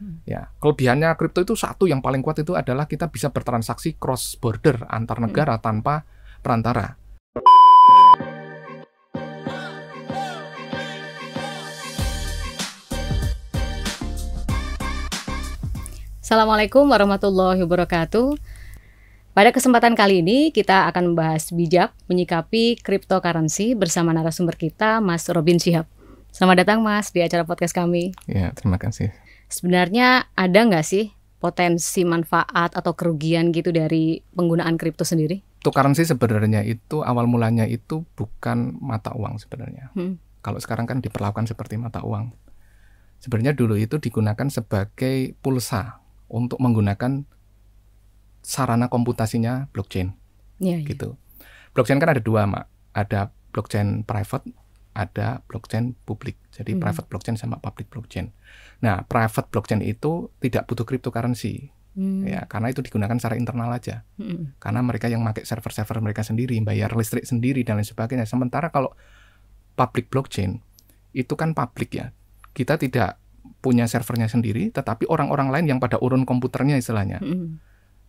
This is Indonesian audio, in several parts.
Hmm. Ya, kelebihannya kripto itu satu yang paling kuat itu adalah kita bisa bertransaksi cross border antar hmm. negara hmm. tanpa perantara. Assalamualaikum warahmatullahi wabarakatuh. Pada kesempatan kali ini kita akan membahas bijak menyikapi cryptocurrency bersama narasumber kita Mas Robin Syihab. Selamat datang Mas di acara podcast kami. Ya, terima kasih. Sebenarnya ada nggak sih potensi manfaat atau kerugian gitu dari penggunaan kripto sendiri? Cryptocurrency sebenarnya itu awal mulanya itu bukan mata uang sebenarnya. Hmm. Kalau sekarang kan diperlakukan seperti mata uang. Sebenarnya dulu itu digunakan sebagai pulsa untuk menggunakan sarana komputasinya blockchain. Ya, gitu. Blockchain kan ada dua, Mak. Ada blockchain private ada blockchain publik. Jadi hmm. private blockchain sama public blockchain. Nah, private blockchain itu tidak butuh cryptocurrency. Hmm. Ya, karena itu digunakan secara internal aja. Hmm. Karena mereka yang pakai server-server mereka sendiri, bayar listrik sendiri dan lain sebagainya. Sementara kalau public blockchain itu kan publik ya. Kita tidak punya servernya sendiri, tetapi orang-orang lain yang pada urun komputernya istilahnya. Hmm.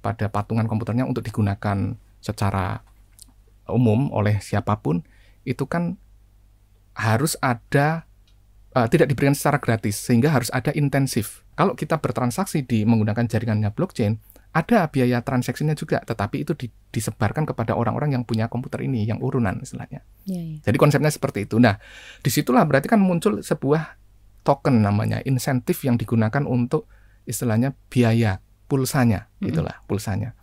Pada patungan komputernya untuk digunakan secara umum oleh siapa pun, itu kan harus ada uh, tidak diberikan secara gratis sehingga harus ada intensif. Kalau kita bertransaksi di menggunakan jaringannya blockchain, ada biaya transaksinya juga, tetapi itu di, disebarkan kepada orang-orang yang punya komputer ini, yang urunan istilahnya. Ya, ya. Jadi konsepnya seperti itu. Nah, di situlah berarti kan muncul sebuah token namanya, insentif yang digunakan untuk istilahnya biaya pulsanya, mm -hmm. itulah pulsanya.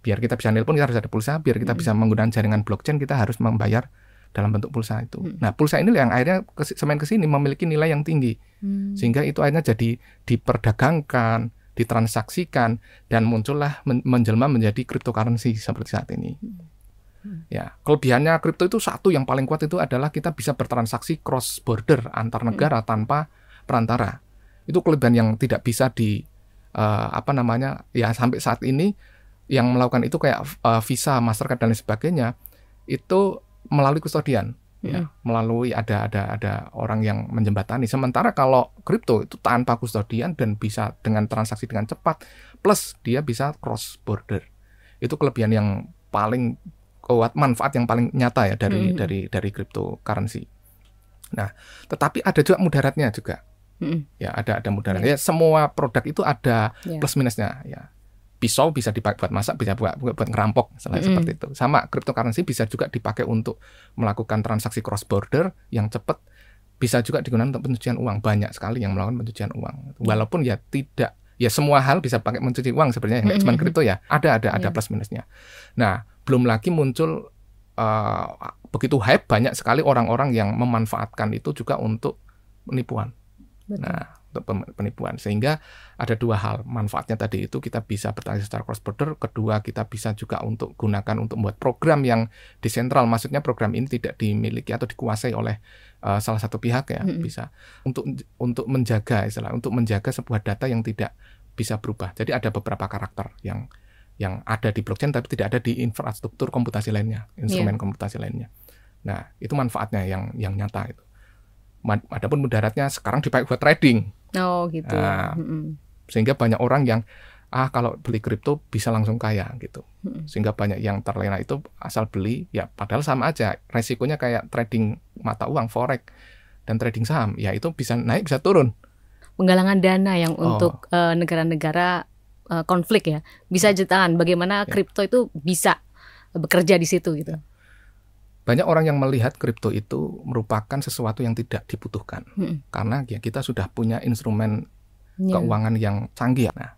Biar kita bisa nelpon kita harus ada pulsa, biar kita mm -hmm. bisa menggunakan jaringan blockchain kita harus membayar dalam bentuk pulsa itu. Hmm. Nah, pulsa ini yang akhirnya semain ke sini memiliki nilai yang tinggi. Hmm. Sehingga itu akhirnya jadi diperdagangkan, ditransaksikan dan muncullah men menjelma menjadi cryptocurrency seperti saat ini. Hmm. hmm. Ya, kelebihannya kripto itu satu yang paling kuat itu adalah kita bisa bertransaksi cross border antar hmm. negara hmm. tanpa perantara. Itu kelebihan yang tidak bisa di uh, apa namanya? ya sampai saat ini yang melakukan itu kayak uh, Visa, Mastercard dan lain sebagainya itu melalui kustodian ya mm. melalui ada ada ada orang yang menjembatani sementara kalau kripto itu tanpa kustodian dan bisa dengan transaksi dengan cepat plus dia bisa cross border itu kelebihan yang paling kuat manfaat yang paling nyata ya dari mm. dari dari cryptocurrency nah tetapi ada juga mudaratnya juga mm. ya ada ada mudaratnya yeah. ya semua produk itu ada yeah. plus minusnya ya pisau bisa dipakai buat masak, bisa buat buat ngerampok, misalnya mm -hmm. seperti itu. Sama cryptocurrency bisa juga dipakai untuk melakukan transaksi cross border yang cepat, bisa juga digunakan untuk pencucian uang. Banyak sekali yang melakukan pencucian uang. Walaupun ya tidak ya semua hal bisa pakai mencuci uang sebenarnya, nggak mm -hmm. cuma kripto ya. Ada ada ada yeah. plus minusnya. Nah, belum lagi muncul uh, begitu hype banyak sekali orang-orang yang memanfaatkan itu juga untuk penipuan. Betul. Nah, untuk penipuan. Sehingga ada dua hal manfaatnya tadi itu kita bisa bertransaksi secara cross border, kedua kita bisa juga untuk gunakan untuk membuat program yang desentral. Maksudnya program ini tidak dimiliki atau dikuasai oleh uh, salah satu pihak ya, -hmm. bisa untuk untuk menjaga istilah, untuk menjaga sebuah data yang tidak bisa berubah. Jadi ada beberapa karakter yang yang ada di blockchain tapi tidak ada di infrastruktur komputasi lainnya, instrumen yeah. komputasi lainnya. Nah, itu manfaatnya yang yang nyata itu. Adapun mudaratnya sekarang dipakai buat trading. Oh gitu. Nah, Sehingga banyak orang yang ah kalau beli kripto bisa langsung kaya gitu. Sehingga banyak yang terlena itu asal beli ya padahal sama aja resikonya kayak trading mata uang forex dan trading saham ya itu bisa naik bisa turun. Penggalangan dana yang oh. untuk uh, negara-negara uh, konflik ya bisa jutaan bagaimana ya. kripto itu bisa bekerja di situ gitu banyak orang yang melihat kripto itu merupakan sesuatu yang tidak dibutuhkan hmm. karena ya kita sudah punya instrumen yeah. keuangan yang canggih. Nah,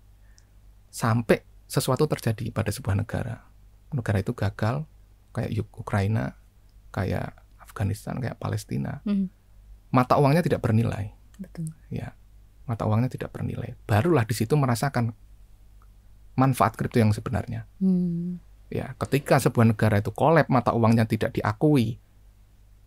sampai sesuatu terjadi pada sebuah negara, negara itu gagal kayak Ukraina, kayak Afghanistan, kayak Palestina, hmm. mata uangnya tidak bernilai. Betul. Ya, mata uangnya tidak bernilai. Barulah di situ merasakan manfaat kripto yang sebenarnya. Hmm. Ya, ketika sebuah negara itu kolab mata uangnya tidak diakui,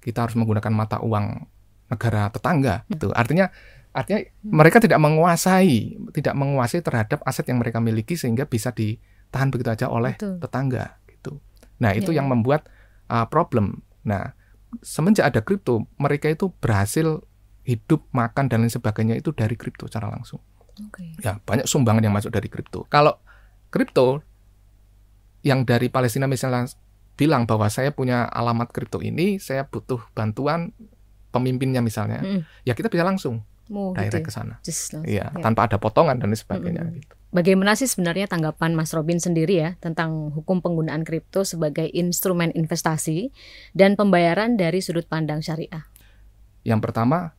kita harus menggunakan mata uang negara tetangga. Hmm. Itu artinya artinya hmm. mereka tidak menguasai, tidak menguasai terhadap aset yang mereka miliki sehingga bisa ditahan begitu aja oleh Betul. tetangga gitu. Nah, itu ya. yang membuat uh, problem. Nah, semenjak ada kripto, mereka itu berhasil hidup, makan dan lain sebagainya itu dari kripto secara langsung. Okay. Ya, banyak sumbangan yang masuk dari kripto. Kalau kripto yang dari Palestina misalnya bilang bahwa saya punya alamat kripto ini, saya butuh bantuan pemimpinnya misalnya, mm. ya kita bisa langsung oh, direct gitu. ke sana. Iya, ya. tanpa ada potongan dan sebagainya mm -hmm. gitu. Bagaimana sih sebenarnya tanggapan Mas Robin sendiri ya tentang hukum penggunaan kripto sebagai instrumen investasi dan pembayaran dari sudut pandang syariah? Yang pertama,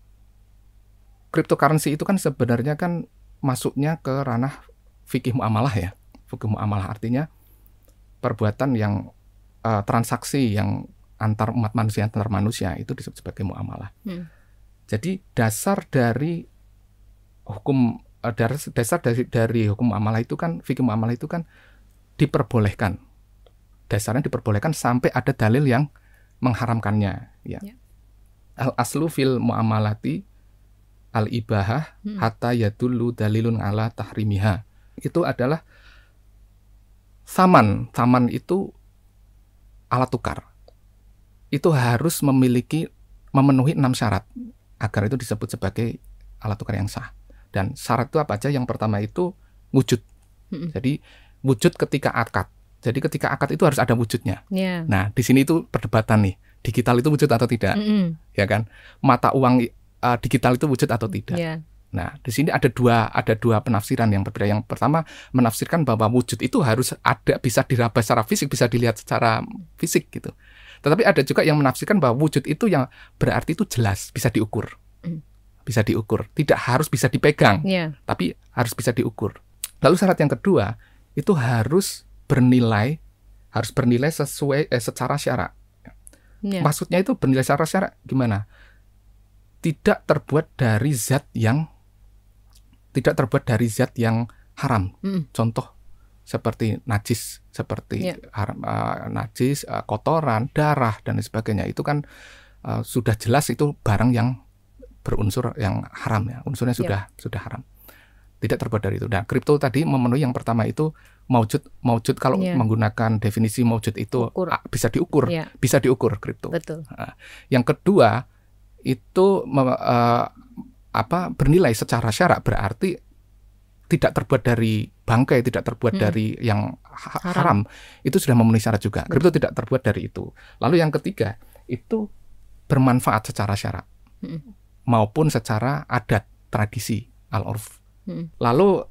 cryptocurrency itu kan sebenarnya kan masuknya ke ranah fikih muamalah ya. Fikih muamalah artinya perbuatan yang uh, transaksi yang antar umat manusia antar manusia itu disebut sebagai muamalah. Hmm. Jadi dasar dari hukum Eh, dasar dari dari hukum amalah itu kan fikih amalah itu kan diperbolehkan dasarnya diperbolehkan sampai ada dalil yang mengharamkannya ya, ya. al aslu fil muamalati al ibahah hmm. hatta yadullu dalilun ala tahrimiha itu adalah saman saman itu alat tukar itu harus memiliki memenuhi enam syarat agar itu disebut sebagai alat tukar yang sah dan syarat itu apa aja? Yang pertama itu wujud. Hmm. Jadi wujud ketika akad. Jadi ketika akad itu harus ada wujudnya. Yeah. Nah, di sini itu perdebatan nih. Digital itu wujud atau tidak? Mm Ya kan? Mata uang uh, digital itu wujud atau tidak? Yeah. Nah, di sini ada dua ada dua penafsiran yang berbeda. Yang pertama menafsirkan bahwa wujud itu harus ada bisa diraba secara fisik, bisa dilihat secara fisik gitu. Tetapi ada juga yang menafsirkan bahwa wujud itu yang berarti itu jelas, bisa diukur. Mm bisa diukur. Tidak harus bisa dipegang, yeah. tapi harus bisa diukur. Lalu syarat yang kedua itu harus bernilai, harus bernilai sesuai eh, secara syarat. Yeah. Maksudnya itu bernilai secara syarat gimana? Tidak terbuat dari zat yang tidak terbuat dari zat yang haram. Mm. Contoh seperti najis, seperti yeah. haram, uh, najis, uh, kotoran, darah dan sebagainya. Itu kan uh, sudah jelas itu barang yang berunsur yang haram ya, unsurnya iya. sudah yeah. sudah haram. Tidak terbuat dari itu. Nah, kripto tadi memenuhi yang pertama itu maujud maujud kalau yeah. menggunakan definisi maujud itu Ukur. bisa diukur, yeah. bisa diukur kripto. Betul. Nah, yang kedua itu uh, apa bernilai secara syarak berarti tidak terbuat dari bangkai, tidak terbuat hmm. dari yang ha haram. haram. Itu sudah memenuhi syarat juga. Kripto tidak terbuat dari itu. Lalu yang ketiga itu bermanfaat secara syarat. Hmm maupun secara adat tradisi al-urf. Hmm. Lalu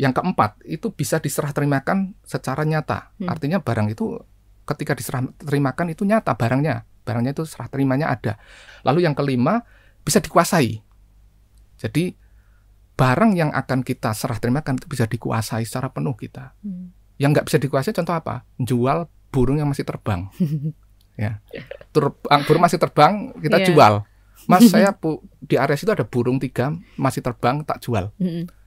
yang keempat itu bisa diserah terimakan secara nyata. Hmm. Artinya barang itu ketika diserah terimakan itu nyata barangnya, barangnya itu serah terimanya ada. Lalu yang kelima bisa dikuasai. Jadi barang yang akan kita serah terimakan itu bisa dikuasai secara penuh kita. Hmm. Yang nggak bisa dikuasai contoh apa? Jual burung yang masih terbang. ya, terbang burung masih terbang kita yeah. jual Mas saya pu, di area situ ada burung tiga masih terbang tak jual.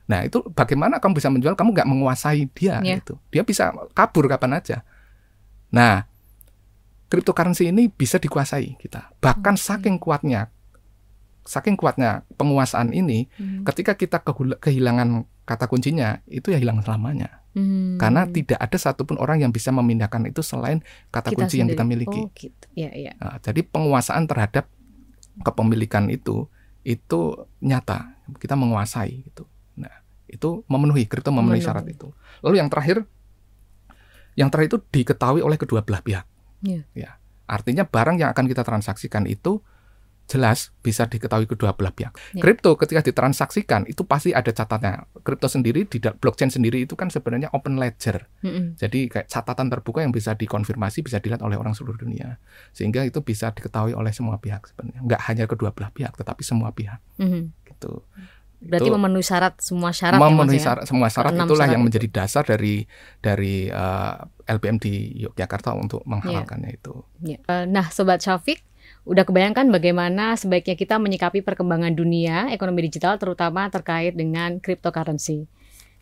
Nah itu bagaimana kamu bisa menjual? Kamu nggak menguasai dia yeah. itu. Dia bisa kabur kapan aja. Nah cryptocurrency ini bisa dikuasai kita. Bahkan okay. saking kuatnya, saking kuatnya penguasaan ini, hmm. ketika kita kehilangan kata kuncinya, itu ya hilang selamanya. Hmm. Karena tidak ada satupun orang yang bisa memindahkan itu selain kata kita kunci sendiri. yang kita miliki. Oh, gitu. ya, ya. Nah, jadi penguasaan terhadap kepemilikan itu itu nyata kita menguasai gitu. Nah itu memenuhi kripto memenuhi syarat itu. Lalu yang terakhir yang terakhir itu diketahui oleh kedua belah pihak. Yeah. Ya artinya barang yang akan kita transaksikan itu jelas bisa diketahui kedua belah pihak. Ya. Kripto ketika ditransaksikan itu pasti ada catatnya. Kripto sendiri di blockchain sendiri itu kan sebenarnya open ledger. Mm -hmm. Jadi kayak catatan terbuka yang bisa dikonfirmasi bisa dilihat oleh orang seluruh dunia. Sehingga itu bisa diketahui oleh semua pihak sebenarnya. Enggak hanya kedua belah pihak tetapi semua pihak. Mm -hmm. Gitu. Berarti itu memenuhi syarat semua syarat ya, memenuhi ya, syarat, semua syarat itulah syarat yang menjadi dasar dari dari uh, eh, LBM di Yogyakarta untuk menghalalkannya yeah. itu. Yeah. Uh, nah, sobat Syafiq, Udah kebayangkan bagaimana sebaiknya kita menyikapi perkembangan dunia ekonomi digital terutama terkait dengan cryptocurrency.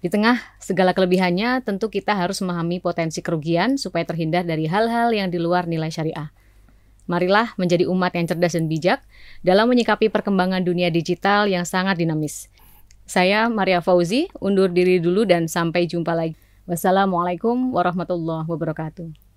Di tengah segala kelebihannya, tentu kita harus memahami potensi kerugian supaya terhindar dari hal-hal yang di luar nilai syariah. Marilah menjadi umat yang cerdas dan bijak dalam menyikapi perkembangan dunia digital yang sangat dinamis. Saya Maria Fauzi, undur diri dulu dan sampai jumpa lagi. Wassalamualaikum warahmatullahi wabarakatuh.